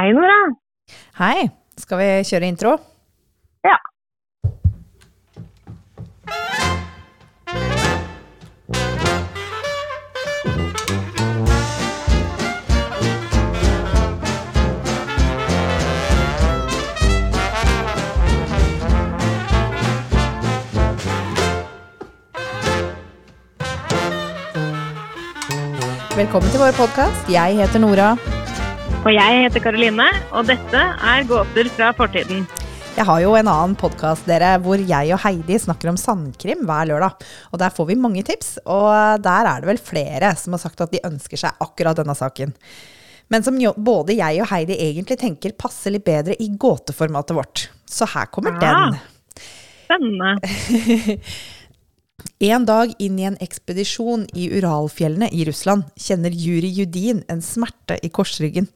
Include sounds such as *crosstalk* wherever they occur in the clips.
Hei, Nora. Hei. Skal vi kjøre intro? Ja. Velkommen til vår podkast. Jeg heter Nora. Og jeg heter Karoline, og dette er Gåter fra fortiden. Jeg har jo en annen podkast hvor jeg og Heidi snakker om sandkrim hver lørdag. Og der får vi mange tips, og der er det vel flere som har sagt at de ønsker seg akkurat denne saken. Men som jo, både jeg og Heidi egentlig tenker passer litt bedre i gåteformatet vårt. Så her kommer ja. den. Spennende. *laughs* En dag inn i en ekspedisjon i Uralfjellene i Russland kjenner Juri Judin en smerte i korsryggen.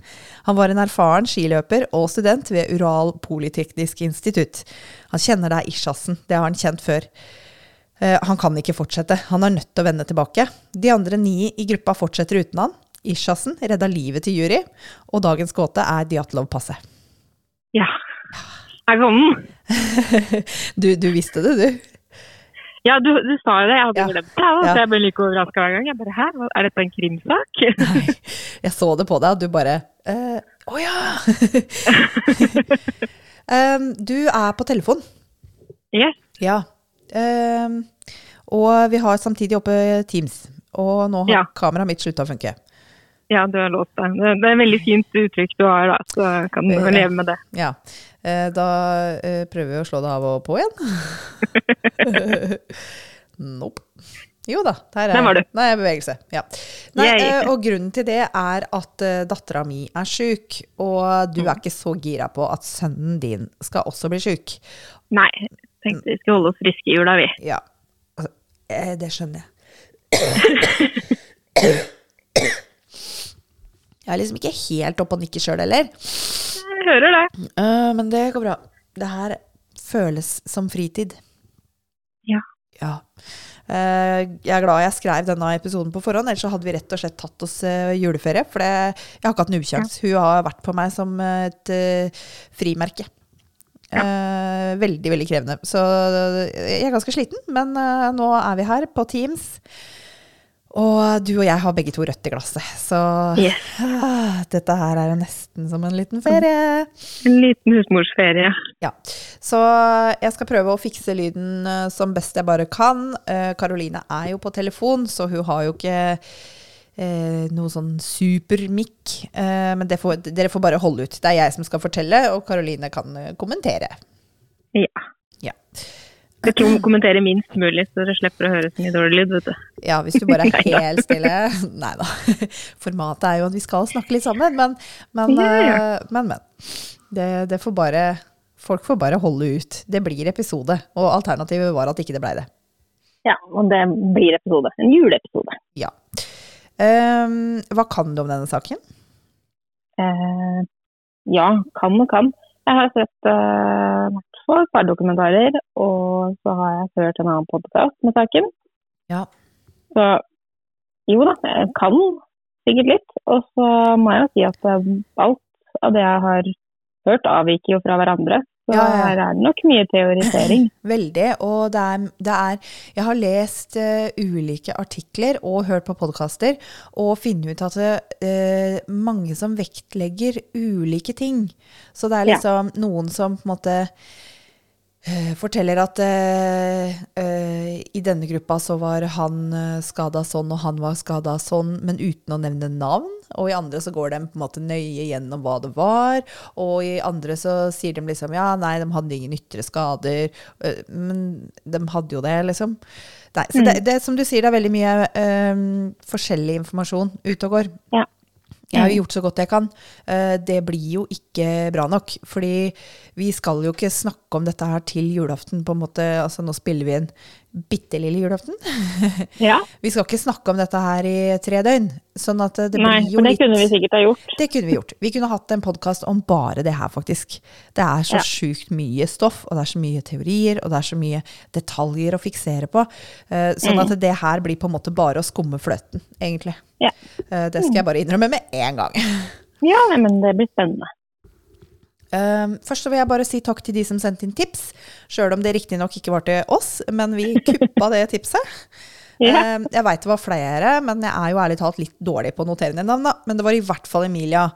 Han var en erfaren skiløper og student ved Ural Politeknisk institutt. Han kjenner det er isjassen, det har han kjent før. Eh, han kan ikke fortsette, han er nødt til å vende tilbake. De andre ni i gruppa fortsetter uten han. Isjassen redda livet til Juri, og dagens gåte er Diatlov-passet. Ja. Er det den. *laughs* Du, du visste det, du? Ja, du, du sa jo det. Jeg hadde Ja. glemt det. Så Ja. jeg ble like overraska hver gang. Jeg bare, Hæ, er dette en krimsak? *laughs* Nei, jeg så det på deg, og du bare eh, Å ja! *laughs* um, du er på telefon. yes. Ja. Um, og vi har samtidig oppe Teams. Og nå har Ja. kameraet mitt slutta å funke. Ja, du har låst det. Det det er et veldig fint uttrykk du har, da. Så kan du leve med det. Ja. Eh, da eh, prøver vi å slå det av og på igjen. *laughs* nope. Jo da, der er, Der. Nei, bevegelse. Ja. Nei, eh, og grunnen til det er at dattera mi er sjuk, og du er ikke så gira på at sønnen din skal også bli sjuk. Nei, tenkte vi skulle holde oss friske i jula, vi. Ja, eh, det skjønner jeg. Jeg er liksom ikke helt oppe og nikker sjøl heller, Jeg hører det. Uh, men det går bra. Det her føles som fritid. Ja. Ja. Uh, jeg er glad jeg skrev denne episoden på forhånd, ellers så hadde vi rett og slett tatt oss uh, juleferie. For det, jeg har ikke hatt en ukjangs. Ja. Hun har vært på meg som et frimerke. Eh, veldig, veldig krevende. Så jeg er ganske sliten, men nå er vi her på Teams. Og du og jeg har begge to rødt i glasset, så Yes. ah, dette her er jo nesten som en liten ferie. En liten husmorsferie. Ja, så jeg skal prøve å fikse lyden eh, som best jeg bare kan. Eh, Karoline er jo på telefon, så hun har jo ikke eh, noe sånn supermikk. Eh, men det får, dere får bare holde ut. Det er jeg som skal fortelle, og Karoline kan eh, kommentere. Ja. Ja. Jeg tror kommentere minst mulig, så dere slipper å høre så mye dårlig lyd, vet du. ja, hvis du bare er *laughs* helt stille. Nei da. *laughs* Formatet er jo at vi skal snakke litt sammen, men, men, eh, men. men. Det, det får bare Folk får bare holde ut. Det blir episode. Og alternativet var at ikke det blei det. Ja, og det blir episode. En juleepisode. Ja. Um, hva kan du om denne saken? Uh, ja, kan og kan. Jeg har sett eh, hvert et par dokumentarer, og så har jeg hørt en annen podkast med saken. Ja. Så jo da, jeg kan sikkert litt. Og så må jeg jo si at eh, alt av det jeg har hørt, avviker jo fra hverandre. Så Ja, ja. her er det nok mye teorisering. *laughs* Veldig. Og det er, det er Jeg har lest uh, ulike artikler og hørt på podkaster og funnet ut at det er mange som vektlegger ulike ting. Så det er Ja. liksom noen som på en måte forteller at eh, eh, i denne gruppa så var han skada sånn, og han var skada sånn, men uten å nevne navn. Og i andre så går de på en måte nøye gjennom hva det var. Og i andre så sier de liksom ja, nei, de hadde ingen ytre skader. Men de hadde jo det, liksom. Nei, så det, det som du sier, det er veldig mye forskjellig informasjon ute og går. Ja. Jeg har jo gjort så godt jeg kan. Eh, Det blir jo ikke bra nok. Fordi vi skal jo ikke snakke om dette her til julaften, på en måte. Altså nå spiller vi en bitte lille julaften. *laughs* Ja, Vi skal ikke snakke om dette her i tre døgn. Sånn at det Nei, blir jo for det litt kunne vi sikkert ha gjort. Det kunne vi gjort. Vi kunne hatt en podkast om bare det her, faktisk. Det er så Ja. sjukt mye stoff, og det er så mye teorier, og det er så mye detaljer å fiksere på. Eh, Sånn at det her blir på en måte bare å skumme fløten, egentlig. Ja. Eh, Det skal jeg bare innrømme med en gang. *laughs* Ja, men det blir spennende. Um, først så vil jeg bare si takk til de som sendte inn tips, sjøl om det riktignok ikke var til oss, men vi *laughs* kuppa det tipset. Um, jeg veit det var flere, men jeg er jo ærlig talt litt dårlig på å notere ned navn, da. Men det var i hvert fall Emilia.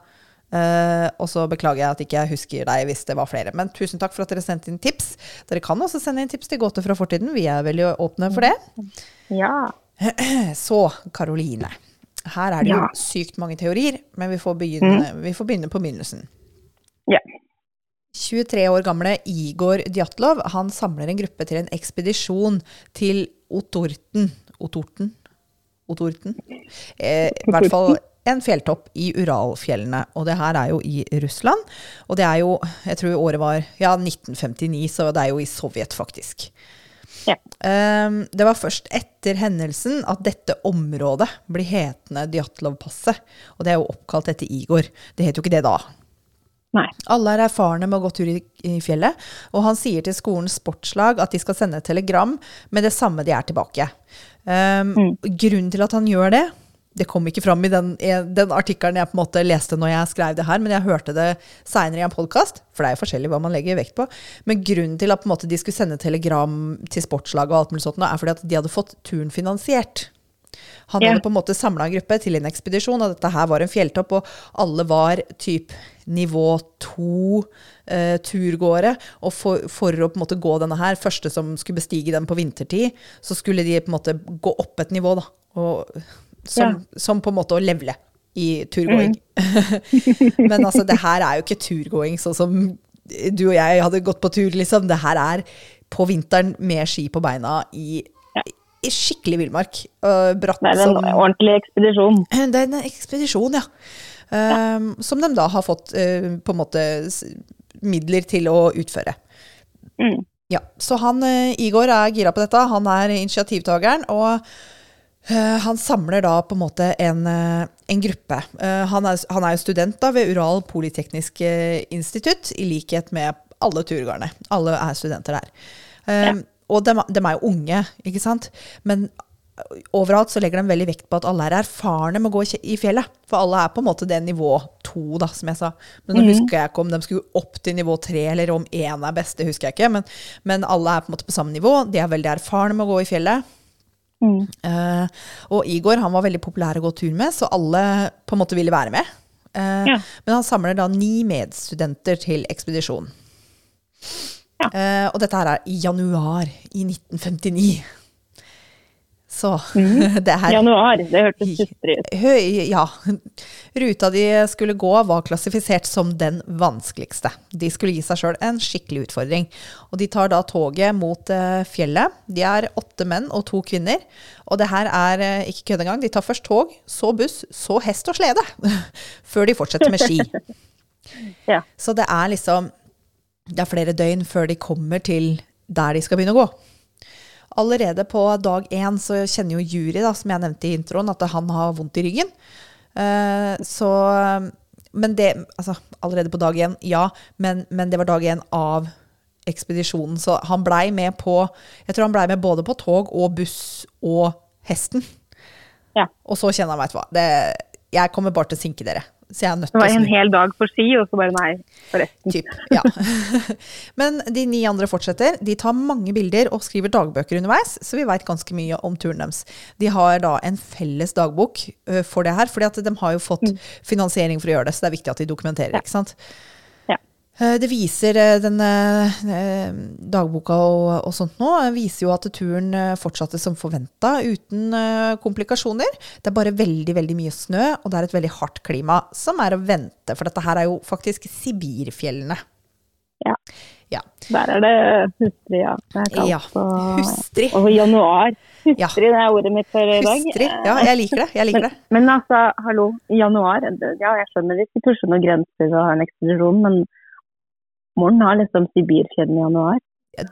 Uh, og så beklager jeg at ikke jeg husker deg hvis det var flere. Men tusen takk for at dere sendte inn tips. Dere kan også sende inn tips til gåter fra fortiden. Vi er veldig åpne for det. Ja. *clears throat* Så, Karoline. Her er det jo Ja. sykt mange teorier, men vi får begynne, vi får begynne på begynnelsen. Ja. 23 år gamle Igor Djatlov han samler en gruppe til en ekspedisjon til Otorten. Otorten? Otorten? Eh, I hvert fall en fjelltopp i Uralfjellene. Og det her er jo i Russland. Og det er jo, jeg tror året var ja, 1959, så det er jo i Sovjet, faktisk. Ja. Um, det var først etter hendelsen at dette området blir hetende Djatlovpasset. Og det er jo oppkalt etter Igor. Det het jo ikke det da. Nei. Alle er erfarne med å gå tur i, i fjellet, og han sier til skolens sportslag at de skal sende et telegram med det samme de er tilbake. Um, Grunnen til at han gjør det, det kom ikke fram i den, den artikkelen jeg på en måte leste når jeg skrev det her, men jeg hørte det seinere i en podkast, for det er jo forskjellig hva man legger vekt på. Men grunnen til at måte, de skulle sende telegram til sportslaget, og alt mulig sånt, er fordi at de hadde fått turen finansiert. Han Ja. hadde på en måte samla en gruppe til en ekspedisjon, og dette her var en fjelltopp, og alle var typ nivå to eh, turgåere. Og for, for å på en måte gå denne her, første som skulle bestige den på vintertid, så skulle de på en måte gå opp et nivå, da. Og, som, som på en måte å levele i turgåing. *laughs* Men altså, det her er jo ikke turgåing sånn som du og jeg hadde gått på tur, liksom. Det her er på vinteren med ski på beina i, Ja. I skikkelig villmark. øh, bratt Det er en som ordentlig ekspedisjon. det er en ekspedisjon, ja. Um, Som de da har fått uh, på en måte midler til å utføre. Mm. Ja, Så han, uh, Igor er gira på dette. Han er initiativtakeren. Og uh, han samler da på en måte en, en gruppe. Han, er, han er jo student da ved Ural Politeknisk institutt, i likhet med alle turgåerne. Alle er studenter der. Um, Og de, de er jo unge, ikke sant. Men overalt så legger de veldig vekt på at alle er erfarne med å gå i fjellet. For alle er på en måte det nivå to, da, som jeg sa. Men nå husker jeg ikke om de skulle opp til nivå tre, eller om én er best, det husker jeg ikke. Men, men alle er på en måte på samme nivå. De er veldig erfarne med å gå i fjellet. Mm. Uh, og Igor han var veldig populær å gå tur med, så alle på en måte ville være med. Uh, Ja. Men han samler da ni medstudenter til ekspedisjonen. Ja. Eh, og dette her er i januar i 1959. Så *laughs* det her Januar, det hørtes sutrig ut. Ja. Ruta de skulle gå var klassifisert som den vanskeligste. De skulle gi seg sjøl en skikkelig utfordring. Og de tar da toget mot eh, fjellet. De er åtte menn og to kvinner. Og det her er eh, ikke kødd engang. De tar først tog, så buss, så hest og slede. *laughs* Før de fortsetter med ski. *laughs* Ja. Så det er liksom Det er flere døgn før de kommer til der de skal begynne å gå. Allerede på dag én så kjenner jo Juri, da, som jeg nevnte i introen, at han har vondt i ryggen. Uh, så Men det Altså, allerede på dag én, ja. Men, men det var dag én av ekspedisjonen. Så han blei med på Jeg tror han blei med både på tog og buss og hesten. Ja. Og så kjenner han, veit du hva det, Jeg kommer bare til å sinke dere. Så jeg er nødt Det var en hel dag på ski, og så bare nei, forresten. Typ, ja. *laughs* Men de ni andre fortsetter. De tar mange bilder og skriver dagbøker underveis, så vi veit ganske mye om turen deres. De har da en felles dagbok for det her, at de har jo fått finansiering for å gjøre det, så det er viktig at de dokumenterer. Ikke sant? Eh, Det viser eh, den eh, dagboka og, og sånt nå, viser jo at turen fortsatte som forventa, uten komplikasjoner. Det er bare veldig, veldig mye snø, og det er et veldig hardt klima som er å vente, for dette her er jo faktisk Sibirfjellene. Ja. Ja. Der er det hustrig, ja. Det er kaldt. Ja, og- hustrig. Og januar. Ja. Hustrig, det er ordet mitt for i dag. Hustrig. Ja, jeg liker det. Jeg liker det. Men altså, hallo, januar Ja, jeg skjønner vi ikke pusher noen grenser og har en ekspedisjon, men Morten har liksom Sibirfjellene i januar.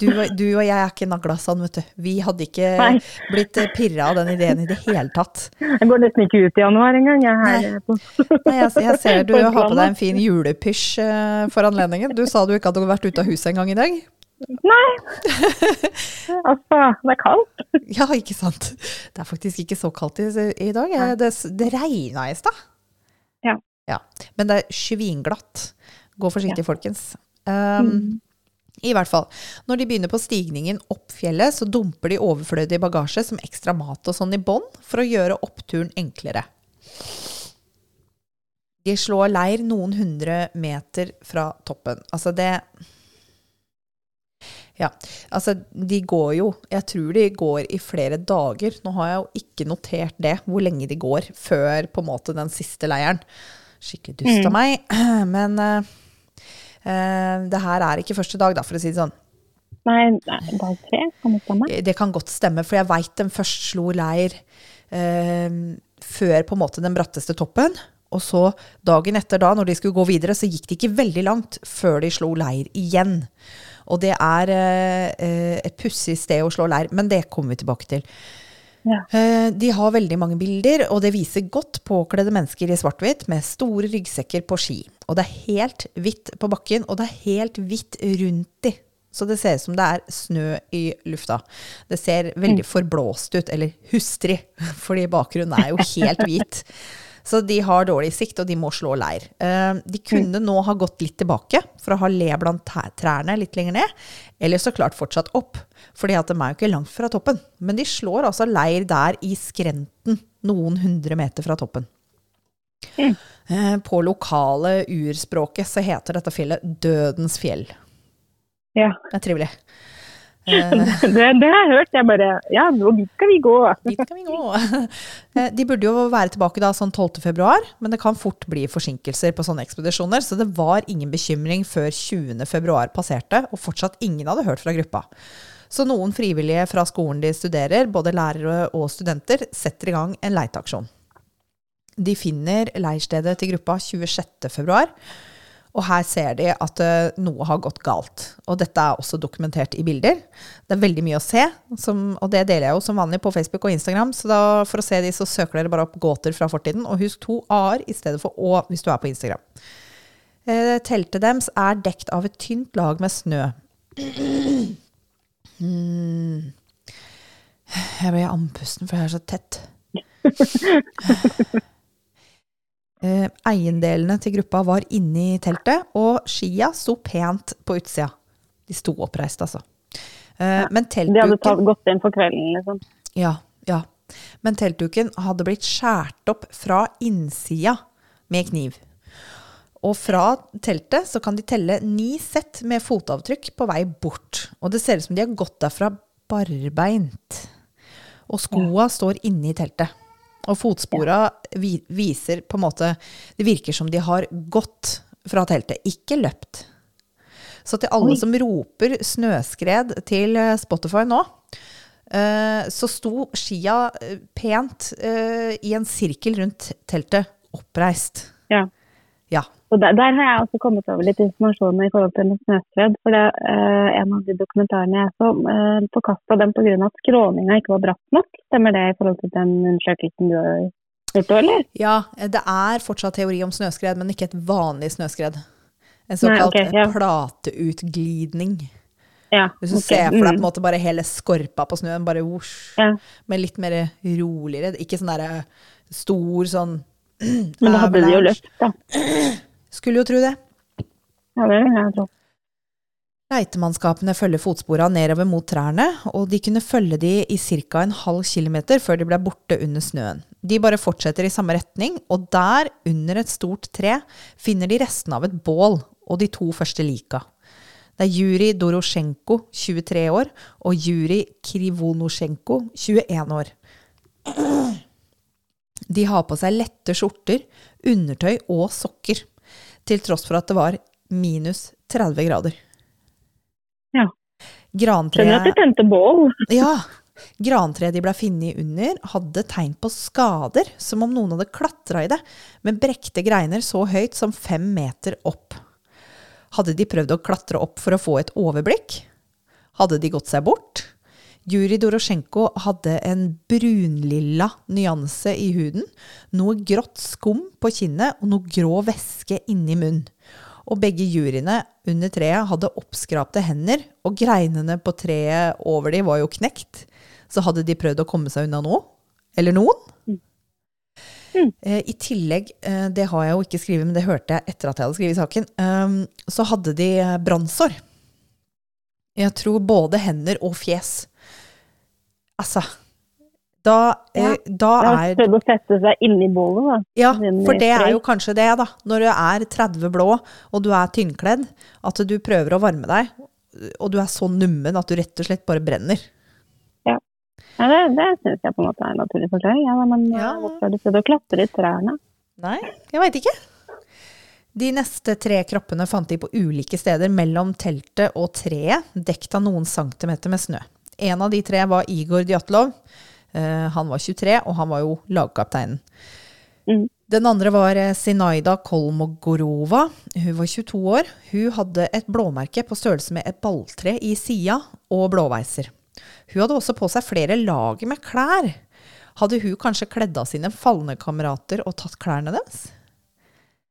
Du, du og jeg er ikke nagla sånn, vet du. Vi hadde ikke *laughs* Nei. blitt pirra av den ideen i det hele tatt. Jeg går nesten ikke ut i januar engang. Jeg er her på Nei, jeg, jeg ser du har på deg en fin julepysj eh, for anledningen. Du sa du ikke hadde vært ute av huset en gang i dag. Nei! *laughs* altså, det er kaldt. Ja, ikke sant. Det er faktisk ikke så kaldt i, i dag. Eh, Det, det regna i stad. Ja. Ja. Men det er svinglatt. Gå forsiktig, folkens. Um, Mm. I hvert fall. Når de begynner på stigningen opp fjellet, så dumper de overflødig bagasje som ekstra mat og sånn i bånn, for å gjøre oppturen enklere. De slår leir noen hundre meter fra toppen. Altså det Ja. Altså, de går jo Jeg tror de går i flere dager. Nå har jeg jo ikke notert det, hvor lenge de går før på en måte den siste leiren. Skikkelig dust av meg. *clears throat* Men eh, det her er ikke første dag, da, for å si det sånn. Nei, dag tre, kan det stemme? Det kan godt stemme, for jeg veit den først slo leir eh, før på en måte den bratteste toppen. Og så dagen etter da, når de skulle gå videre, så gikk det ikke veldig langt før de slo leir igjen. Og det er eh, eh, et pussig sted å slå leir, men det kommer vi tilbake til. Ja. Eh, De har veldig mange bilder, og det viser godt påkledde mennesker i svart-hvitt med store ryggsekker på ski. Og det er helt hvitt på bakken, og det er helt hvitt rundt de. Så det ser ut som det er snø i lufta. Det ser veldig forblåst ut, eller hustrig, *laughs* fordi bakgrunnen er jo helt hvit. Så de har dårlig sikt, og de må slå leir. Eh, De kunne nå ha gått litt tilbake for å ha le blant trærne litt lenger ned, eller så klart fortsatt opp, fordi de er jo ikke langt fra toppen. Men de slår altså leir der i skrenten, noen hundre meter fra toppen. Eh, På lokale urspråket så heter dette fjellet Dødens fjell. Ja. Det er trivelig. *laughs* Det, det har jeg hørt. Jeg bare Ja, dit skal vi gå. Dit skal vi gå. *laughs* Eh, De burde jo være tilbake da sånn 12. februar, men det kan fort bli forsinkelser på sånne ekspedisjoner, så det var ingen bekymring før 20. februar passerte, og fortsatt ingen hadde hørt fra gruppa. Så noen frivillige fra skolen de studerer, både lærere og studenter, setter i gang en leiteaksjon. De finner leirstedet til gruppa 26. februar, og her ser de at eh, noe har gått galt. Og dette er også dokumentert i bilder. Det er veldig mye å se, som, og det deler jeg jo som vanlig på Facebook og Instagram. Så da, for å se de, så søker dere bare opp gåter fra fortiden. Og husk to a-er i stedet for å hvis du er på Instagram. Eh, teltet deres er dekt av et tynt lag med snø. Mm. Jeg ble andpusten, for jeg er så tett. *laughs* Eh, eiendelene til gruppa var inne i teltet, og skia sto pent på utsida. De sto oppreist, altså. Eh, men De hadde tatt, gått inn for kvelden, liksom. ja, ja. Men teltduken hadde blitt skåret opp fra innsida med kniv. Og fra teltet så kan de telle ni sett med fotavtrykk på vei bort. Og det ser ut som de har gått derfra barbeint. Og skoa står inne i teltet. Og fotspora vi, viser på en måte Det virker som de har gått fra teltet, ikke løpt. Så til alle Oi. som roper snøskred til eh, Spotify nå, eh, så sto skia eh, pent i en sirkel rundt teltet, oppreist. Ja. Ja. Og der, der har jeg også kommet over litt informasjon i forhold til en snøskred. For det, eh, en av de dokumentarene jeg så, eh, forkasta den pga. at skråninga ikke var bratt nok. Stemmer det i forhold til den undersøkelsen du har gjort eller? ja, eh, det er fortsatt teori om snøskred, men ikke et vanlig snøskred. En Nei, såkalt ja. plateutglidning. Ja. Hvis du ok, ser for deg på en mm. måte bare hele skorpa på snøen, bare vosj. Ja. Men litt mer roligere. Ikke sånn derre stor sånn *clears throat* Men da hadde de jo løpt, da. *clears throat* Skulle jo tro det. Ja, det vil jeg tro. Leitemannskapene følger fotsporene nedover mot trærne, og de kunne følge de i ca. en halv kilometer før de ble borte under snøen. De bare fortsetter i samme retning, og der, under et stort tre, finner de restene av et bål og de to første lika. Det er Juri Dorosjenko, 23 år, og Juri Krivonosjenko, 21 år. De har på seg lette skjorter, undertøy og sokker, til tross for at det var minus 30 grader. Ja. Skjønner at de Grantreet tente bål. *laughs* ja, grantreet de ble funnet under, hadde tegn på skader, som om noen hadde klatra i det, med brekte greiner så høyt som fem meter opp. Hadde de prøvd å klatre opp for å få et overblikk? Hadde de gått seg bort? Juri Dorosjenko hadde en brunlilla nyanse i huden, noe grått skum på kinnet og noe grå væske inni munnen. Og begge juryene under treet hadde oppskrapte hender, og greinene på treet over de var jo knekt. Så hadde de prøvd å komme seg unna noe? Eller noen? Mm. Eh, I tillegg, eh, det har jeg jo ikke skrevet, men det hørte jeg etter at jeg hadde skrevet saken, eh, så hadde de eh, brannsår. Jeg tror både hender og fjes. Altså Da, eh, Ja. da er prøvd å sette seg inni bålet, da. Ja, for det er jo kanskje det, da. Når du er 30 blå, og du er tynnkledd, at du prøver å varme deg, og du er så nummen at du rett og slett bare brenner. Ja, det det syns jeg på en måte er en naturlig forklaring. Ja, men Ja. eh, hvorfor har du prøvd å klatre i trærne? Nei, jeg veit ikke. De neste tre kroppene fant de på ulike steder mellom teltet og treet, dekt av noen centimeter med snø. En av de tre var Igor Djatlov. Eh, han var 23, og han var jo lagkapteinen. Mm. Den andre var eh, Sinaida Kolmogorova. Hun var 22 år. Hun hadde et blåmerke på størrelse med et balltre i sida og blåveiser. Hun hadde også på seg flere lager med klær. Hadde hun kanskje kledd av sine falne kamerater og tatt klærne deres?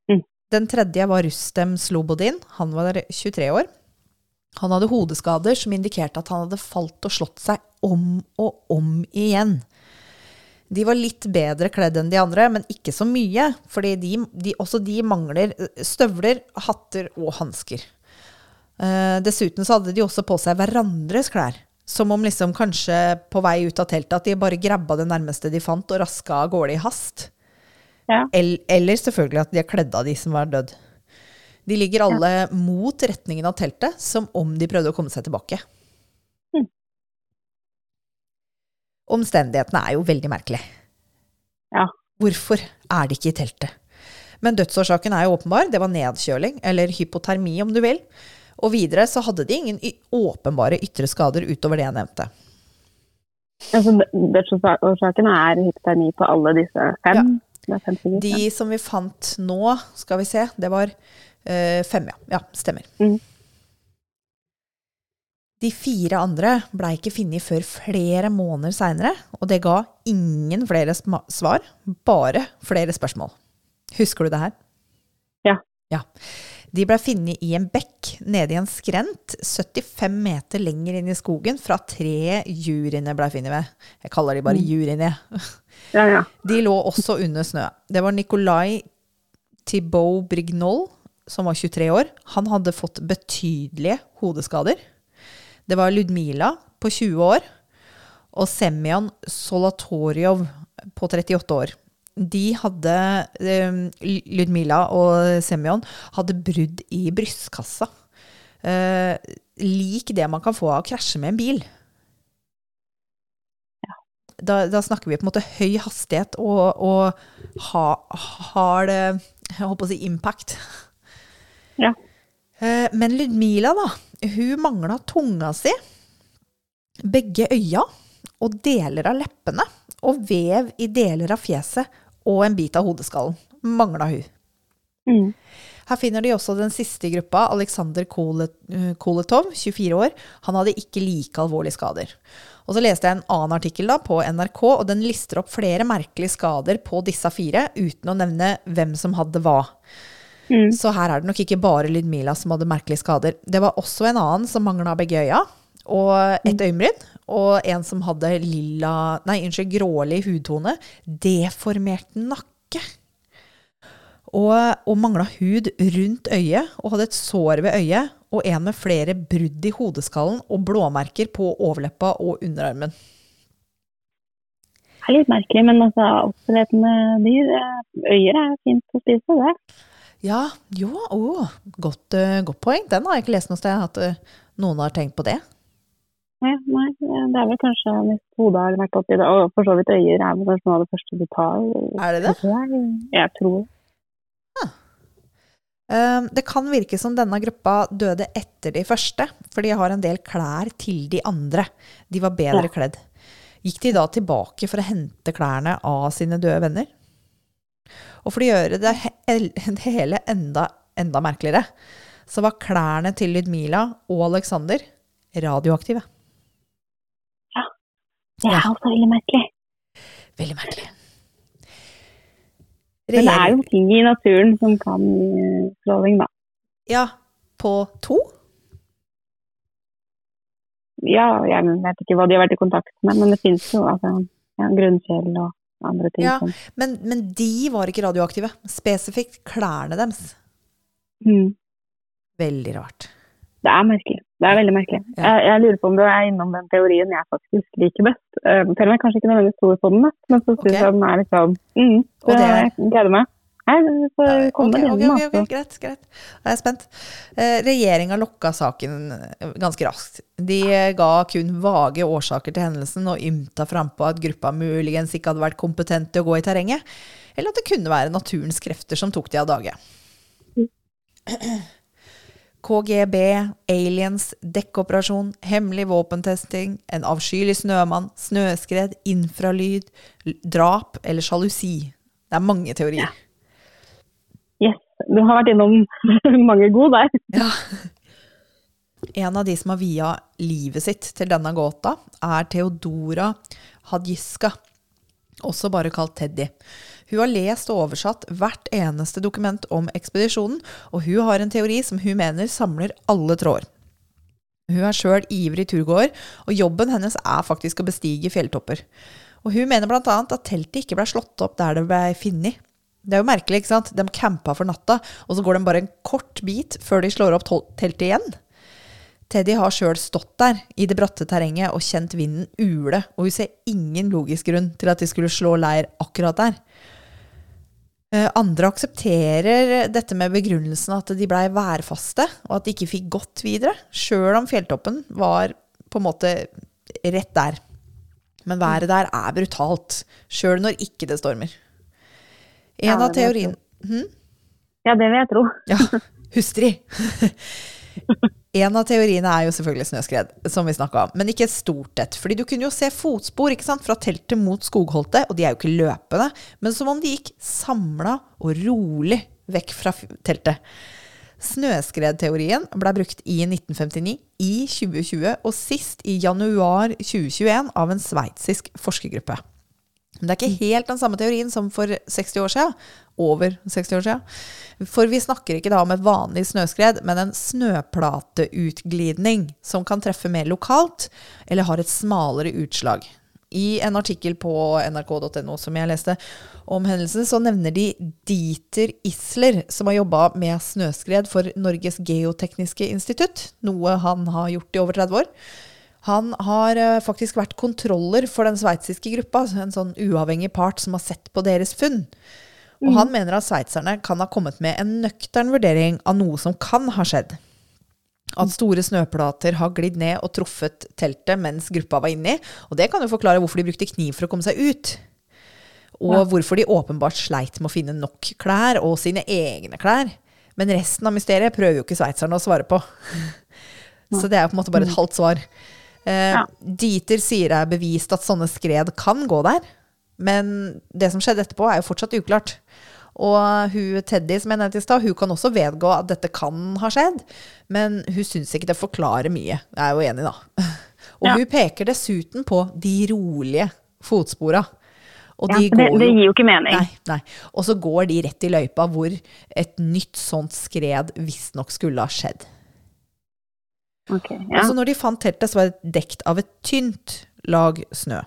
Mm. Den tredje var Rustem Slobodin. Han var 23 år. Han hadde hodeskader som indikerte at han hadde falt og slått seg om og om igjen. De var litt bedre kledd enn de andre, men ikke så mye, fordi de, de, også de mangler eh, støvler, hatter og hansker. Eh, dessuten så hadde de også på seg hverandres klær. Som om liksom kanskje på vei ut av teltet at de bare grabba det nærmeste de fant og raska av gårde i hast. Ja. El- Eller selvfølgelig at de er kledd av de som var dødd. De ligger alle mot retningen av teltet, som om de prøvde å komme seg tilbake. Mm. Omstendighetene er jo veldig merkelige. Ja. Hvorfor er de ikke i teltet? Men dødsårsaken er jo åpenbar. Det var nedkjøling, eller hypotermi om du vil. Og videre så hadde de ingen åpenbare ytre skader utover det jeg nevnte. Altså, Dødsårsaken er hypotermi på alle disse fem. Stykker, De som vi fant nå, skal vi se, det var fem, ja. Ja, stemmer. Mm. De fire andre blei ikke funnet før flere måneder seinere, og det ga ingen flere svar, bare flere spørsmål. Husker du det her? Ja. Ja. De blei funnet i en bekk nede i en skrent 75 meter lenger inn i skogen fra tre juryene blei funnet ved. Jeg kaller de bare juryene. Ja, ja. De lå også under snø. Det var Nicolai Thibault Brignol, som var 23 år. Han hadde fått betydelige hodeskader. Det var Ludmila på 20 år og Semyon Solatoriov på 38 år. De hadde eh, Ludmila og Semyon hadde brudd i brystkassa. Eh, lik det man kan få av å krasje med en bil. Da, da snakker vi på en måte høy hastighet og, og ha, hard eh, holdt på å si impact. Ja. Eh, Men Ludmila, da, hun mangla tunga si, begge øya og deler av leppene, og vev i deler av fjeset og en bit av hodeskallen. Mangla hun. Mm. Her finner de også den siste i gruppa, Aleksandr eh, Koletov, 24 år. Han hadde ikke like alvorlige skader. Og så leste jeg en annen artikkel da på NRK, og den lister opp flere merkelige skader på disse fire, uten å nevne hvem som hadde hva. Mm. Så her er det nok ikke bare Lydmila som hadde merkelige skader. Det var også en annen som mangla begge øya, og et øyenbryn. Og en som hadde lilla, nei, unnskyld, grålig hudtone. Deformert nakke. Og, og mangla hud rundt øyet, og hadde et sår ved øyet. Og en med flere brudd i hodeskallen og blåmerker på overleppa og underarmen. Det er litt merkelig, men altså, oppdrettende dyr eh, Øyer er fint å spise, det. Ja, jo, å, godt, eh, godt poeng. Den har jeg ikke lest noe sted, at eh, noen har tenkt på det. Nei, nei, det er vel kanskje hvis hodet har vært oppi det. Og for så vidt øyer er vel kanskje noe av det første du tar. Er det det? Jeg, jeg tror Eh, Det kan virke som denne gruppa døde etter de første, for de har en del klær til de andre. De var bedre Ja. kledd. Gikk de da tilbake for å hente klærne av sine døde venner? Og for å gjøre det, he *laughs* det hele enda, enda merkeligere, så var klærne til Lydmila og Alexander radioaktive. Ja. det er Ja. også veldig merkelig. Veldig merkelig. Men det er jo ting i naturen som kan gi stråling, da. Ja, på to? Ja, jeg vet ikke hva de har vært i kontakt med, men det finnes jo altså, ja, grunnfjell og andre ting. Ja, men, men de var ikke radioaktive. Spesifikt klærne deres. Mm. Veldig rart. Det er merkelig. Det er veldig merkelig. Ja. Jeg, jeg lurer på om du er innom den teorien jeg faktisk liker best. Uh, selv om jeg kanskje ikke nødvendigvis tror på den men så syns jeg den er liksom mm, Og det er- Jeg gleder meg. Nei, du får komme Ok, okay, ok, okay, ok, altså. greit, greit. Da er jeg spent. Eh, Regjeringa lokka saken eh, ganske raskt. De eh, ga kun vage årsaker til hendelsen og ymta frampå at gruppa muligens ikke hadde vært kompetent til å gå i terrenget, eller at det kunne være naturens krefter som tok de av dage. KGB, aliens, dekkoperasjon, hemmelig våpentesting, en avskyelig snømann, snøskred, infralyd, drap eller sjalusi. Det er mange teorier. Yes. Du har vært innom *laughs* mange gode der. Ja. En av de som har via livet sitt til denne gåta, er Theodora Hadjiska, også bare kalt Teddy. Hun har lest og oversatt hvert eneste dokument om ekspedisjonen, og hun har en teori som hun mener samler alle tråder. Hun er sjøl ivrig turgåer, og jobben hennes er faktisk å bestige fjelltopper. Og hun mener bl.a. at teltet ikke ble slått opp der det ble funnet. Det er jo merkelig, ikke sant? De campa for natta, og så går de bare en kort bit før de slår opp teltet igjen. Teddy har sjøl stått der i det bratte terrenget og kjent vinden ule, og hun ser ingen logisk grunn til at de skulle slå leir akkurat der. Eh, Andre aksepterer dette med begrunnelsen at de blei værfaste, og at de ikke fikk gått videre, sjøl om fjelltoppen var på en måte rett der. Men været der er brutalt, sjøl når ikke det stormer. En Ja, av det hm? teoriene Ja, det vil jeg tro. *laughs* ja, hustri. *laughs* En av teoriene er jo selvfølgelig snøskred, som vi snakka om. Men ikke et stort et. Fordi du kunne jo se fotspor sant, fra teltet mot skogholtet, og de er jo ikke løpende, men som om de gikk samla og rolig vekk fra teltet. Snøskredteorien ble brukt i 1959, i 2020 og sist i januar 2021 av en sveitsisk forskergruppe. Men det er ikke helt den samme teorien som for 60 år siden. Over 60 år siden. For vi snakker ikke da om et vanlig snøskred, men en snøplateutglidning som kan treffe mer lokalt, eller har et smalere utslag. I en artikkel på nrk.no som jeg leste om hendelsen, så nevner de Dieter Isler, som har jobba med snøskred for Norges geotekniske institutt, noe han har gjort i over 30 år. Han har eh, faktisk vært kontroller for den sveitsiske gruppa, en sånn uavhengig part som har sett på deres funn. Og han mener at sveitserne kan ha kommet med en nøktern vurdering av noe som kan ha skjedd. At store snøplater har glidd ned og truffet teltet mens gruppa var inni. Og det kan jo forklare hvorfor de brukte kniv for å komme seg ut. Og hvorfor de åpenbart sleit med å finne nok klær, og sine egne klær. Men resten av mysteriet prøver jo ikke sveitserne å svare på. Så det er på en måte bare et halvt svar. Eh, Ja. Dieter sier det er bevist at sånne skred kan gå der, men det som skjedde etterpå, er jo fortsatt uklart. Og hun Teddy, som jeg nevnte i stad, hun kan også vedgå at dette kan ha skjedd, men hun syns ikke det forklarer mye. Jeg er jo enig, da. *laughs* Og Ja. hun peker dessuten på de rolige fotspora. Og Ja, de det, det gir jo ikke mening. Nei, nei. Og så går de rett i løypa hvor et nytt sånt skred visstnok skulle ha skjedd. Ok, Og ja. Altså når de fant teltet, så var det dekt av et tynt lag snø.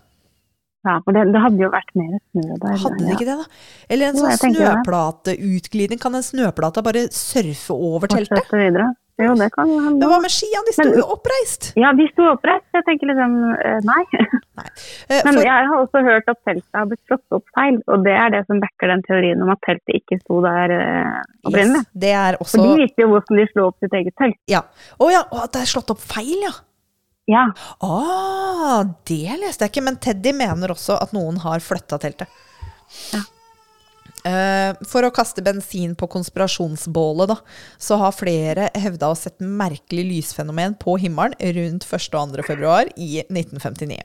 ja, for det, det hadde jo vært mer snø der. Hadde det ja. ikke det, da? Eller en Jo, sånn snøplateutglidning. Kan en snøplate bare surfe over teltet? Fortsette videre. Jo, det kan jo hende. Men hva med skiene? De sto jo oppreist! Ja, de sto oppreist. Jeg tenker liksom eh, nei. *laughs* Nei. Eh, Men For, jeg har også hørt at teltet har blitt slått opp feil, og det er det som backer den teorien om at teltet ikke sto der eh, opprinnelig. yes, det er For de visste jo hvordan de slo opp sitt eget telt. Ja. Å ja, å, at det er slått opp feil, ja. Ja, Ah, det leste jeg ikke, men Teddy mener også at noen har flytta teltet. Ja. Eh, for å kaste bensin på konspirasjonsbålet, da, så har flere hevda å sett merkelig lysfenomen på himmelen rundt 1. og 2. februar i 1959.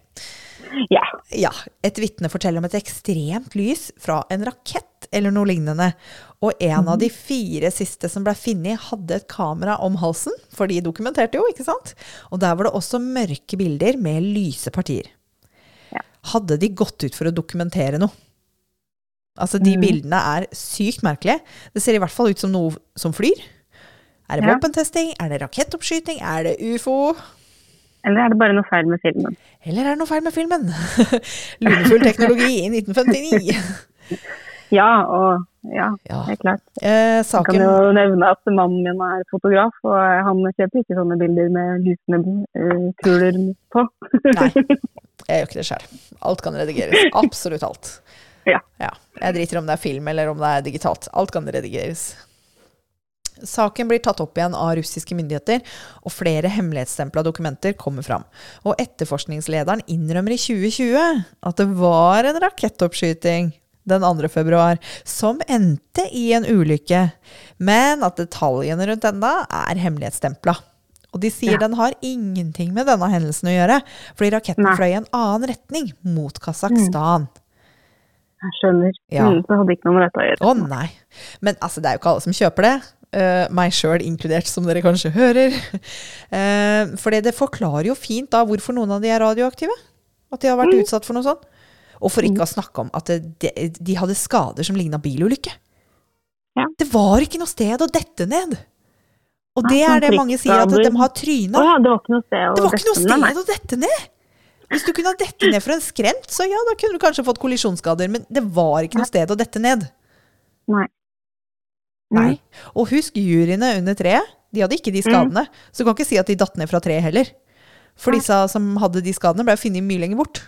ja. Ja, et vitne forteller om et ekstremt lys fra en rakett eller noe lignende. Og en av de fire siste som ble funnet, hadde et kamera om halsen, for de dokumenterte jo, ikke sant? Og der var det også mørke bilder med lyse partier. Ja. Hadde de gått ut for å dokumentere noe? Altså, de mm. bildene er sykt merkelige. Det ser i hvert fall ut som noe som flyr. Er det Ja. våpentesting? Er det rakettoppskyting? Er det ufo? Eller er det bare noe feil med filmen? Eller er det noe feil med filmen? *laughs* Lunefull teknologi i 1959. *laughs* Ja, og ja, Ja. er klart. Eh, Jeg kan jo nevne at mannen min er fotograf, og han kjøper ikke sånne bilder med lysende eh, kuler på. Nei, *laughs* jeg gjør ikke det sjøl. Alt kan redigeres. Absolutt alt. Ja. Jeg driter om det er film eller om det er digitalt. Alt kan redigeres. Saken blir tatt opp igjen av russiske myndigheter, og flere hemmelighetsstempla dokumenter kommer fram. Og etterforskningslederen innrømmer i 2020 at det var en rakettoppskyting den 2. februar som endte i en ulykke, men at detaljene rundt denne er hemmelighetsstempla. Og de sier Ja. den har ingenting med denne hendelsen å gjøre, fordi raketten fløy i en annen retning, mot Kasakhstan. Jeg skjønner. Ja. Mm, så hadde ikke noe med dette å gjøre. Å nei. Men altså, det er jo ikke alle som kjøper det. Uh, meg sjøl inkludert, som dere kanskje hører. Uh, for det forklarer jo fint da hvorfor noen av de er radioaktive. At de har vært utsatt for noe sånt. Og for ikke å snakke om at de, de hadde skader som ligna bilulykke. Ja. Det var ikke noe sted å dette ned. Og det er sånn det mange sier, at de har tryna. det var ikke noe sted å dette ned! Hvis du kunne ha dette ned for en skrent, så ja, da kunne du kanskje fått kollisjonsskader. Men det var ikke noe sted å dette ned. Nei. Nei. Og husk, juryene under treet, de hadde ikke de skadene. Så du kan ikke si at de datt ned fra treet heller. For disse som hadde de skadene, ble funnet mye lenger bort.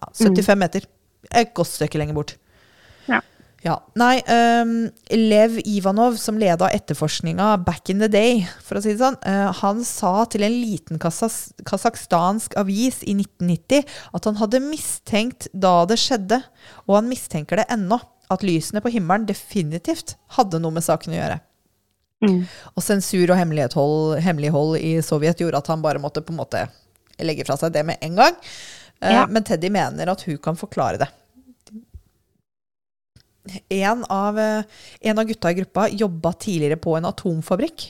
Ja, 75 meter. Et godt stykke lenger bort. Ja. Nei, um, Lev Ivanov, som leda etterforskninga back in the day, for å si det sånn, uh, han sa til en liten kasas- kasakhstansk avis i 1990 at han hadde mistenkt da det skjedde, og han mistenker det ennå, at lysene på himmelen definitivt hadde noe med saken å gjøre. Mm. Og sensur og hemmelighold i Sovjet gjorde at han bare måtte på en måte legge fra seg det med en gang. Uh, Ja. Men Teddy mener at hun kan forklare det. En av, eh, en av gutta i gruppa jobba tidligere på en atomfabrikk.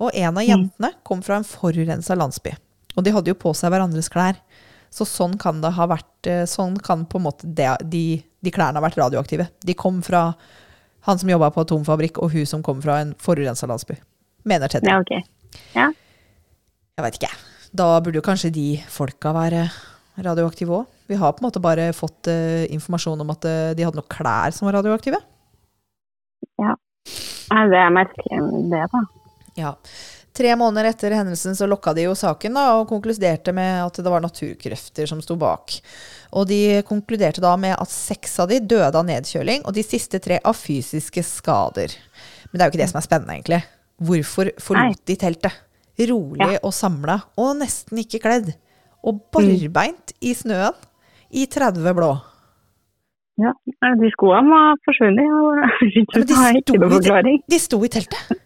Og en av jentene kom fra en forurensa landsby. Og de hadde jo på seg hverandres klær. Så sånn kan det ha vært eh, Sånn kan på en måte de, de klærne ha vært radioaktive. De kom fra han som jobba på atomfabrikk, og hun som kom fra en forurensa landsby. Mener Teddy. Ja, okay. Ja. Jeg veit ikke. Da burde jo kanskje de folka være radioaktive òg. Vi har på en måte bare fått uh, informasjon om at uh, de hadde noen klær som var radioaktive. Ja. det er merkelig, det, da. Ja. Tre måneder etter hendelsen så lokka de jo saken da, og konkluderte med at det var naturkrefter som sto bak. Og de konkluderte da med at seks av de døde av nedkjøling, og de siste tre av fysiske skader. Men det er jo ikke det som er spennende, egentlig. Hvorfor forlot de teltet? Rolig og samla, og nesten ikke kledd. Og barbeint i snøen i 30 blå. Ja. De skoene var forsvunnet. Ja, *laughs* de sto i- De sto i teltet.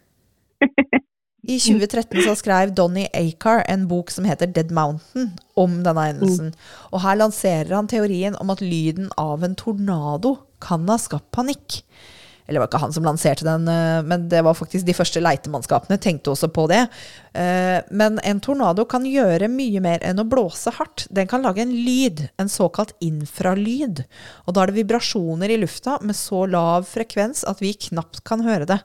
*laughs* I 2013 så skrev Donny Acar en bok som heter Dead Mountain om denne hendelsen. Og her lanserer han teorien om at lyden av en tornado kan ha skapt panikk. Eller det var ikke han som lanserte den, eh, men det var faktisk de første leitemannskapene tenkte også på det. Eh, Men en tornado kan gjøre mye mer enn å blåse hardt. Den kan lage en lyd, en såkalt infralyd. Og da er det vibrasjoner i lufta med så lav frekvens at vi knapt kan høre det.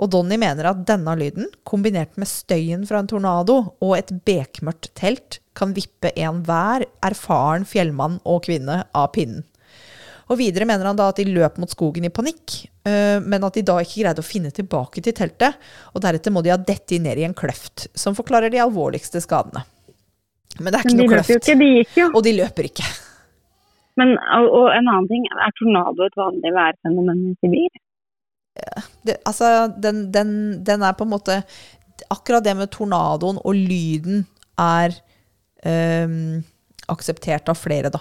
Og Donny mener at denne lyden, kombinert med støyen fra en tornado og et bekmørkt telt, kan vippe enhver erfaren fjellmann og kvinne av pinnen. Og videre mener han da at de løp mot skogen i panikk, øh, men at de da ikke greide å finne tilbake til teltet, og deretter må de ha dettet ned i en kløft, som forklarer de alvorligste skadene. Men det er ikke noe kløft. ikke, de gikk jo. Og de løper ikke. Men, og, og en annen ting, er tornado et vanlig værfenomen i Sibir? det, altså, den, den, den er på en måte Akkurat det med tornadoen og lyden er øhm, akseptert av flere, da.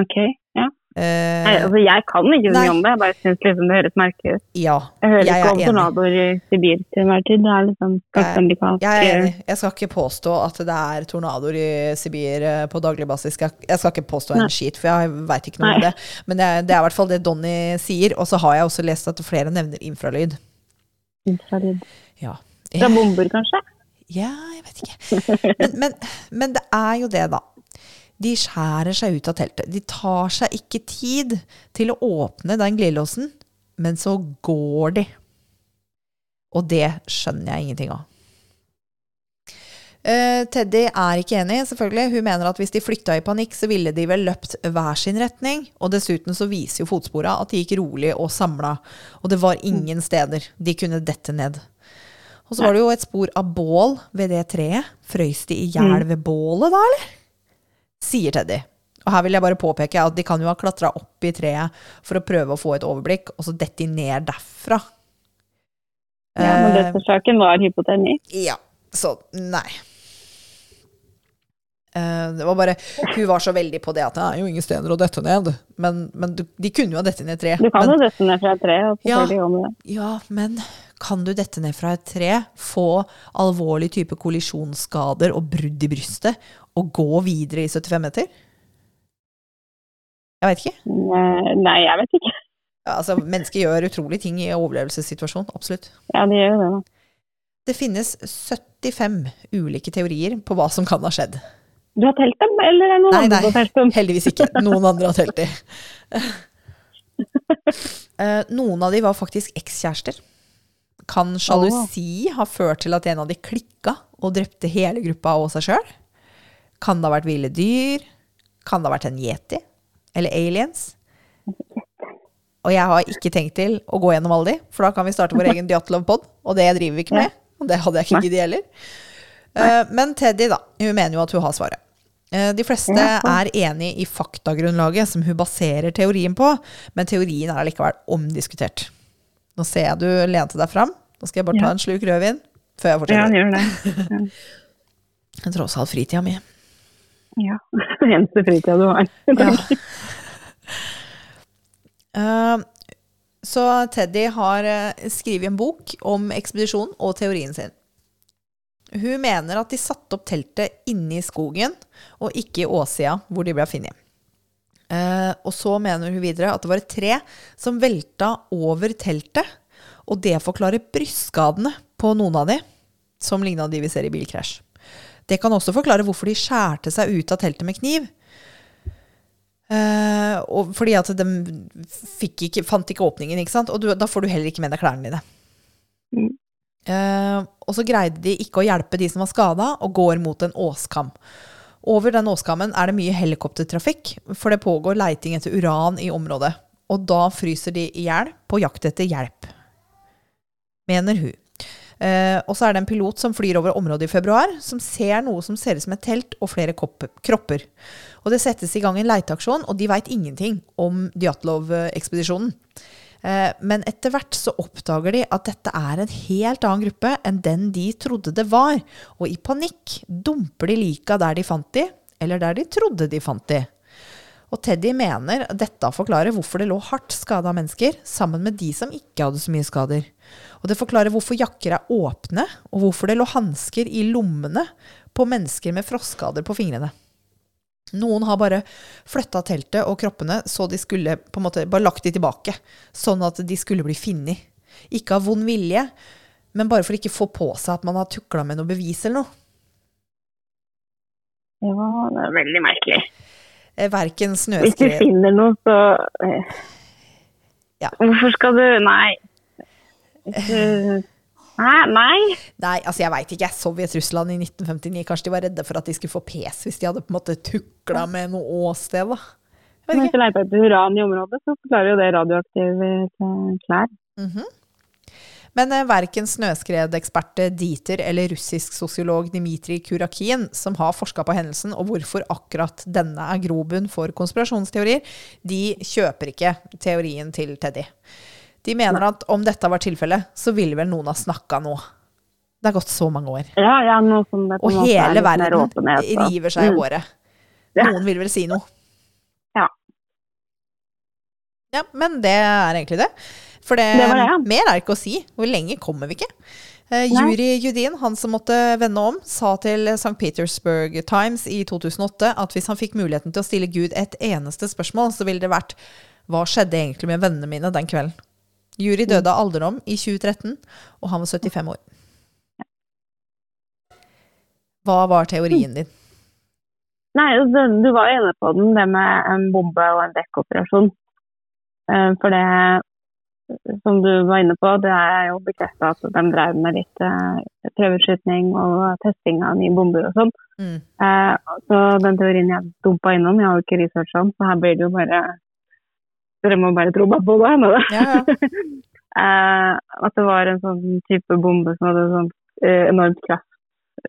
Ok, ja. Eh, Nei, altså, jeg kan ikke så mye om det, jeg bare syns liksom det høres merkelig ut. ja, Jeg hører jeg ikke om tornadoer i Sibir til enhver tid. Det er liksom ganske amerikansk. Jeg er enig. Jeg skal ikke påstå at det er tornadoer i Sibir eh, på daglig basis. Jeg skal ikke påstå en Nei. skit, for jeg veit ikke noe om det. Men det er, det er i hvert fall det Donny sier. Og så har jeg også lest at flere nevner infralyd. Infralyd. Ja. Fra bomber, kanskje? Ja, jeg vet ikke. Men, men, men det er jo det, da. De skjærer seg ut av teltet. De tar seg ikke tid til å åpne den glidelåsen, men så går de. Og det skjønner jeg ingenting av. Uh, Teddy er ikke enig, selvfølgelig. Hun mener at hvis de flytta i panikk, så ville de vel løpt hver sin retning. Og dessuten så viser jo fotspora at de gikk rolig og samla. Og det var ingen steder de kunne dette ned. Og så var det jo et spor av bål ved det treet. Frøys de i hjel ved bålet da, eller? Sier Teddy. Og her vil jeg bare påpeke at de kan jo ha klatra opp i treet for å prøve å få et overblikk, og så dette de ned derfra. Ja, men Eh, dødsårsaken var hypotermi. ja, så nei. Eh, det var bare, Hun var så veldig på det at det er jo ingen steder å dette ned. Men, men de kunne jo ha dette ned i tre. Du kan men, jo dette ned fra et tre, og Ja. ja, men kan du dette ned fra et tre, få alvorlig type kollisjonsskader og brudd i brystet, og gå videre i 75 meter? Jeg veit ikke. Nei, jeg vet ikke. Ja, altså, mennesker gjør utrolige ting i overlevelsessituasjon. Absolutt. Ja, de gjør jo det, da. Det finnes 75 ulike teorier på hva som kan ha skjedd. Du har telt dem, eller er det noen Nei, andre nei. som har telt dem? Heldigvis ikke. Noen andre har telt de. *laughs* Eh, Noen av de var faktisk ekskjærester. Kan sjalusi ha ført til at en av de klikka og drepte hele gruppa og seg sjøl? Kan det ha vært ville dyr? Kan det ha vært en yeti? Eller aliens? Og jeg har ikke tenkt til å gå gjennom alle de, for da kan vi starte vår egen Diatlov-pod, og det driver vi ikke med. Og det hadde jeg ikke giddet heller. Eh, Men Teddy, da. Hun mener jo at hun har svaret. Eh, De fleste er enig i faktagrunnlaget som hun baserer teorien på, men teorien er allikevel omdiskutert. Nå ser jeg du lente deg fram. Nå skal jeg bare ta en sluk rødvin før jeg forteller. Ja, gjør det. Ja. *laughs* tross alt fritida mi. Ja. *laughs* Eneste fritida du har. *laughs* Ja. Uh, Så Teddy har eh, skrevet en bok om ekspedisjonen og teorien sin. Hun mener at de satte opp teltet inne i skogen, og ikke i åssida hvor de ble funnet. Eh, og så mener hun videre at det var et tre som velta over teltet, og det forklarer brystskadene på noen av de, som ligna de vi ser i bilkrasj. Det kan også forklare hvorfor de skjærte seg ut av teltet med kniv. Eh, fordi at de ikke, fant ikke åpningen, ikke sant? og du, da får du heller ikke med deg klærne dine. Mm. Eh, og så greide de ikke å hjelpe de som var skada, og går mot en åskam. Over den åskammen er det mye helikoptertrafikk, for det pågår leiting etter uran i området. Og da fryser de i hjel på jakt etter hjelp, mener hun. Eh, og så er det en pilot som flyr over området i februar, som ser noe som ser ut som et telt og flere kropper. Og det settes i gang en leiteaksjon, og de veit ingenting om Djatlov-ekspedisjonen. Eh, Men etter hvert så oppdager de at dette er en helt annen gruppe enn den de trodde det var. Og i panikk dumper de lika der de fant de, eller der de trodde de fant de. Og Teddy mener dette forklarer hvorfor det lå hardt skada mennesker sammen med de som ikke hadde så mye skader. Og det forklarer hvorfor jakker er åpne, og hvorfor det lå hansker i lommene på mennesker med frostskader på fingrene. Noen har bare flytta teltet og kroppene så de skulle på en måte bare lagt de tilbake, sånn at de skulle bli funnet. Ikke av vond vilje, men bare for ikke få på seg at man har tukla med noe bevis eller noe. Ja, det er veldig merkelig. Verken snøskred Hvis du finner noe, så eh, Ja. Hvorfor skal du Nei. *laughs* Hvis du- Nei, nei. Nei, altså jeg veit ikke. Sovjet-Russland i 1959, kanskje de var redde for at de skulle få pes hvis de hadde på en måte tukla med noe åsted, da. Jeg vet Hvis du leter etter uran i området, så forklarer jo det radioaktive klær. klær. -hmm. Men eh, verken snøskredekspert Dieter eller russisk sosiolog Dmitrij Kurakin, som har forska på hendelsen og hvorfor akkurat denne er grobunn for konspirasjonsteorier, de kjøper ikke teorien til Teddy. De mener at om dette var tilfellet, så ville vel noen ha snakka nå. Det er gått så mange år. Ja, ja, det Og hele verden åpenhet, river seg i Mm. håret. Ja. Noen vil vel si noe. Ja. Ja, men det er egentlig det. For det, Det det, ja. mer er ikke å si. Hvor lenge kommer vi ikke? Uh, Juri Judin, han som måtte vende om, sa til St. Petersburg Times i 2008 at hvis han fikk muligheten til å stille Gud et eneste spørsmål, så ville det vært hva skjedde egentlig med vennene mine den kvelden? Juri døde av alderdom i 2013, og han var 75 år. Hva var teorien din? Nei, altså, du var jo inne på den, det med en bombe og en dekkoperasjon. Eh, For det som du var inne på, det er jo bekrefta at de drev med litt eh, prøveskyting og testing av nye bomber og sånn. Mm. Eh, så den teorien jeg dumpa innom, jeg har jo ikke researcha den, så her blir det jo bare Dere må bare tro på det. Da. Ja, ja. *laughs* eh, at det var en sånn type bombe som hadde sånn eh, enormt kraft.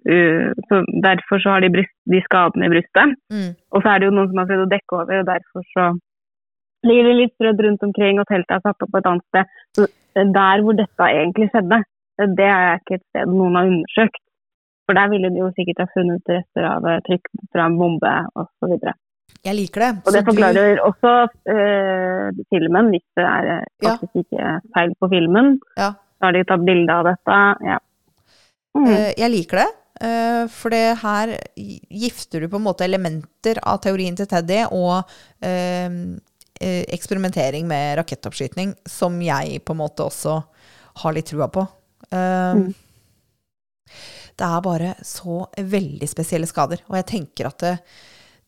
Uh, så derfor så har de, bryst, de skadene i brystet. Mm. Og så er det jo noen som har prøvd å dekke over, og derfor så ligger det litt strødd rundt omkring, og teltet er satt opp på et annet sted. Så eh, der hvor dette egentlig skjedde, eh, det er ikke et sted noen har undersøkt. For der ville de jo sikkert ha funnet rester av eh, trykk fra en bombe osv. Jeg liker det. Og det Så du- forklarer også uh, filmen, hvis det er eh, Ja. faktisk ikke feil på filmen. Ja. Da har de tatt bilde av dette. Ja. Mm. Uh, Jeg liker det. For det her gifter du på en måte elementer av teorien til Teddy og eksperimentering med rakettoppskyting, som jeg på en måte også har litt trua på. Mm. Det er bare så veldig spesielle skader, og jeg tenker at det,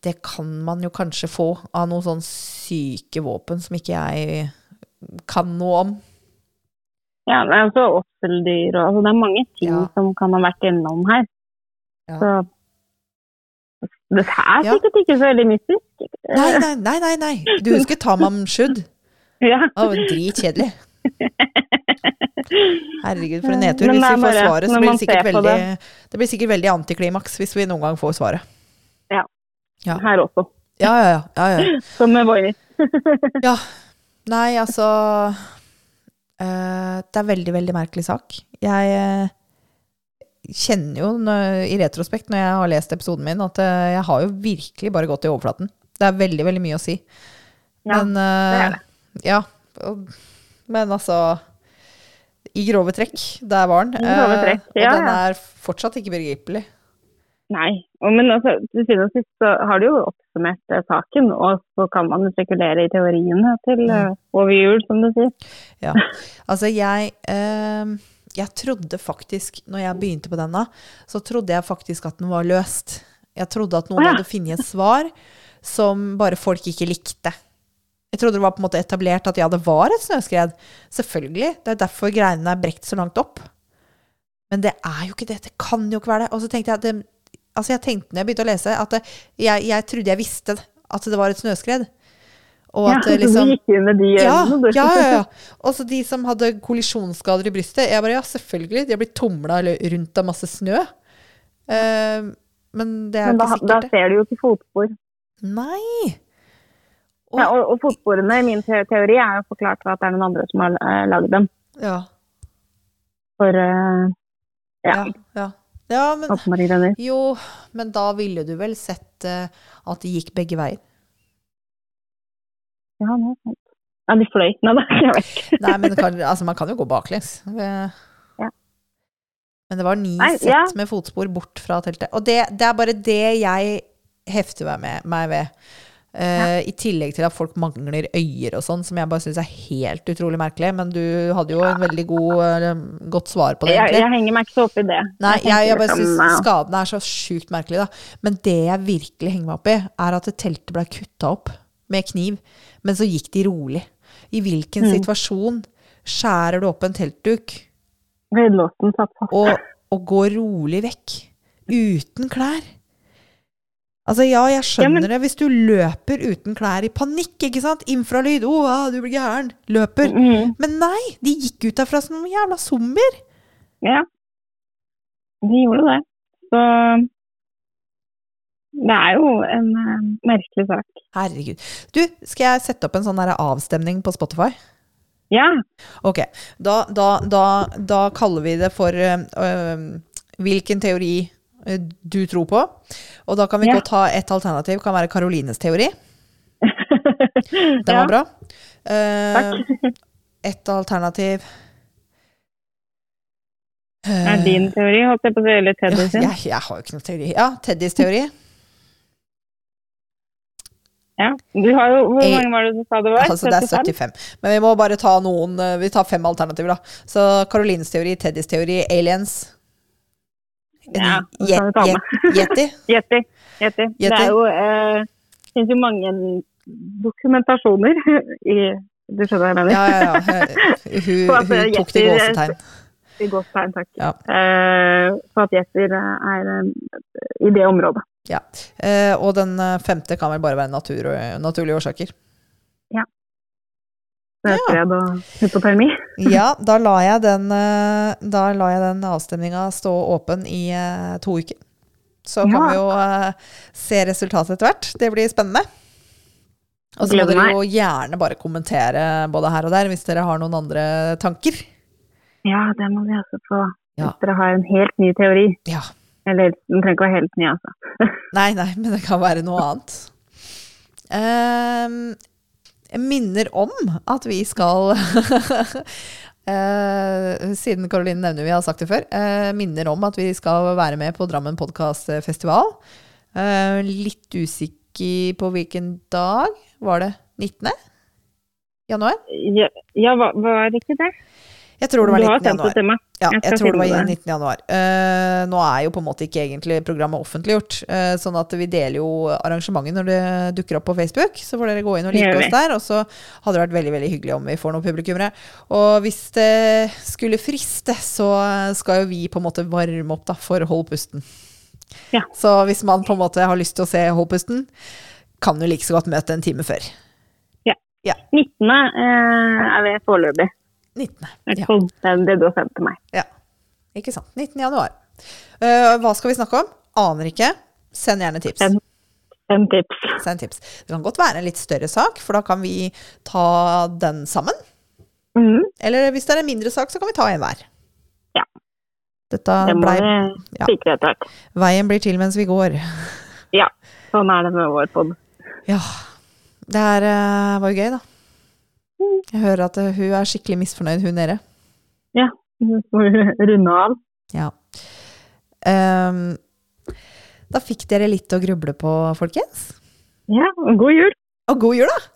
det kan man jo kanskje få av noen sånn syke våpen som ikke jeg kan noe om. Ja, det er også åtseldyr og altså, det er mange ting Ja. som kan ha vært innom her. Ja. Så det er Ja. sikkert ikke så veldig mystisk. Nei, nei, nei, nei, nei. Du husker Tamam Shud? Ja. Var dritkjedelig. Herregud, for en nedtur. Hvis vi får svaret, så blir det sikkert veldig Det blir sikkert veldig antiklimaks hvis vi noen gang får svaret. Ja. Her også. Ja, ja, ja. ja, ja. *laughs* Som Voynich. *laughs* ja. Nei, altså uh, Det er veldig, veldig merkelig sak. Jeg uh, kjenner jo når, i retrospekt, når jeg har lest episoden min, at uh, jeg har jo virkelig bare gått i overflaten. Det er veldig, veldig mye å si. Ja, Men, det er det. Ja. Men altså I grove trekk, der var den. I grove trekk, og ja, den er fortsatt ikke begripelig. Nei. Men altså, til syvende og sist så har du jo oppsummert eh, saken, og så kan man spekulere i teoriene til Mm. eh, over jul, som du sier. Ja. Altså, jeg eh, Jeg trodde faktisk, når jeg begynte på denne, så trodde jeg faktisk at den var løst. Jeg trodde at noen ah, ja. hadde funnet et svar som bare folk ikke likte. Jeg trodde det var på en måte etablert at ja, det var et snøskred. Selvfølgelig. Det er derfor greinene er brekt så langt opp. Men det er jo ikke det. Det kan jo ikke være det. Og så tenkte jeg at det, altså jeg tenkte når jeg begynte å lese, at jeg, jeg trodde jeg visste at det var et snøskred. Og at det liksom du gikk inn med de ja, øynene, ja, ja, ja. Og så de som hadde kollisjonsskader i brystet. Jeg bare, ja, selvfølgelig. De har blitt tumla rundt av masse snø. Uh, men det er Men da, ikke sikkert, Da ser du jo ikke fotspor. Nei! Og, Ja, og, og fotsporene i min teori er jo forklart ved at det er noen andre som har uh, lagd dem. ja, For uh, ja, ja, ja. Ja, men. Jo, men da ville du vel sett uh, at det gikk begge veier? Ja, det er sant. Ja, de fløy. Nei da, jeg vet ikke. Nei, men kan, altså, man kan jo gå baklengs. Ja. Men det var ni Nei, sett ja. med fotspor bort fra teltet. Og det, det er bare det jeg hefter meg, med, meg ved. Eh, I tillegg til at folk mangler øyer og sånn, som jeg bare syns er helt utrolig merkelig. Men du hadde jo en veldig god, eh, godt svar på det, Jeg, egentlig. jeg henger meg ikke så opp i det. Nei, jeg, jeg jeg bare liksom, syns skadene er så sjukt merkelige, da. Men det jeg virkelig henger meg opp i, er at teltet ble kutta opp med kniv, men så gikk de rolig. I hvilken Mm. situasjon skjærer du opp en teltduk og, og går rolig vekk? Uten klær? Altså, ja, jeg skjønner Ja, men- det hvis du løper uten klær i panikk, ikke sant? Infralyd, å, oh, du blir gæren. Løper. Mhm, Men nei, de gikk ut derfra som noen jævla zombier. Ja, de gjorde det. Så det er jo en uh, merkelig sak. Herregud. Du, skal jeg sette opp en sånn avstemning på Spotify? Ja, Ok, da, da, da, da kaller vi det for uh, uh, hvilken teori du tror på. Og da kan vi Ja. godt ha et alternativ, kan være Karolines teori. *laughs* Den ja, var bra. Uh, et alternativ Er din teori, holdt jeg på å si, eller Teddy sin? jeg, jeg har jo ikke noen teori. Ja, Teddys teori. Ja. Du har jo, hvor Eh, mange var det du sa det var? Altså, det er 75. Men vi må bare ta noen Vi tar fem alternativer, da. Så Karolines teori, Teddys teori, aliens. Ja. Yeti. *laughs* Yeti. Yeti. Det er jo eh, finnes jo mange dokumentasjoner *laughs* i Du skjønner hva jeg mener? Ja, ja, ja. *laughs* Hun, hun eh, tok det i gåsetegn. I gåsetegn, takk. Ja. Eh, for at gjetter er eh, i det området. Ja. Eh, og den eh, femte kan vel bare være natur, naturlige årsaker. Snøskred og hypotermi. *laughs* Ja, *laughs* da la jeg den, eh, da jeg den avstemninga stå åpen i eh, to uker. Så kan Ja. vi jo eh, se resultatet etter hvert. Det blir spennende. Og så må dere jo gjerne bare kommentere både her og der hvis dere har noen andre tanker. Ja, det må vi også få. Ja. Hvis dere har en helt ny teori. Ja. Eller den trenger ikke være helt ny, altså. *laughs* Nei, nei, men det kan være noe annet. Jeg minner om at vi skal *laughs* eh, Siden Karoline nevner vi har sagt det før, eh, minner om at vi skal være med på Drammen podkastfestival. Eh, litt usikker på hvilken dag. Var det 19. januar? Ja, ja var, var det ikke det? Jeg tror det var 19. sendt det januar. Ja, Jeg jeg, tror det var finne i det. 19. januar. Uh, nå er jo på en måte ikke egentlig programmet offentliggjort, uh, sånn at vi deler jo arrangementet når det dukker opp på Facebook. Så får dere gå inn og like oss der. Og så hadde det vært veldig veldig hyggelig om vi får noen publikummere. Og hvis det skulle friste, så skal jo vi på en måte varme opp da for Hold pusten. Ja. Så hvis man på en måte har lyst til å se Hold pusten, kan du like så godt møte en time før. Ja, 19. Eh, er vi foreløpig. 19. Ja. Det du har sendt til meg. Ja, ikke sant. 19. januar. Uh, hva skal vi snakke om? Aner ikke. Send gjerne tips. Send. send, tips. Send tips. Det kan godt være en litt større sak, for da kan vi ta den sammen. Mm. Eller hvis det er en mindre sak, så kan vi ta en hver. Ja. Dette det må blei vi ja. sikre etter hvert. Veien blir til mens vi går. Ja, sånn er det med vår pod. Ja. Det er, uh, var jo gøy, da. Jeg hører at eh, hun er skikkelig misfornøyd, hun nede. Ja, Hun får runde av. Ja. Um, da fikk dere litt å gruble på, folkens. Ja, og god jul. Og god jul, da!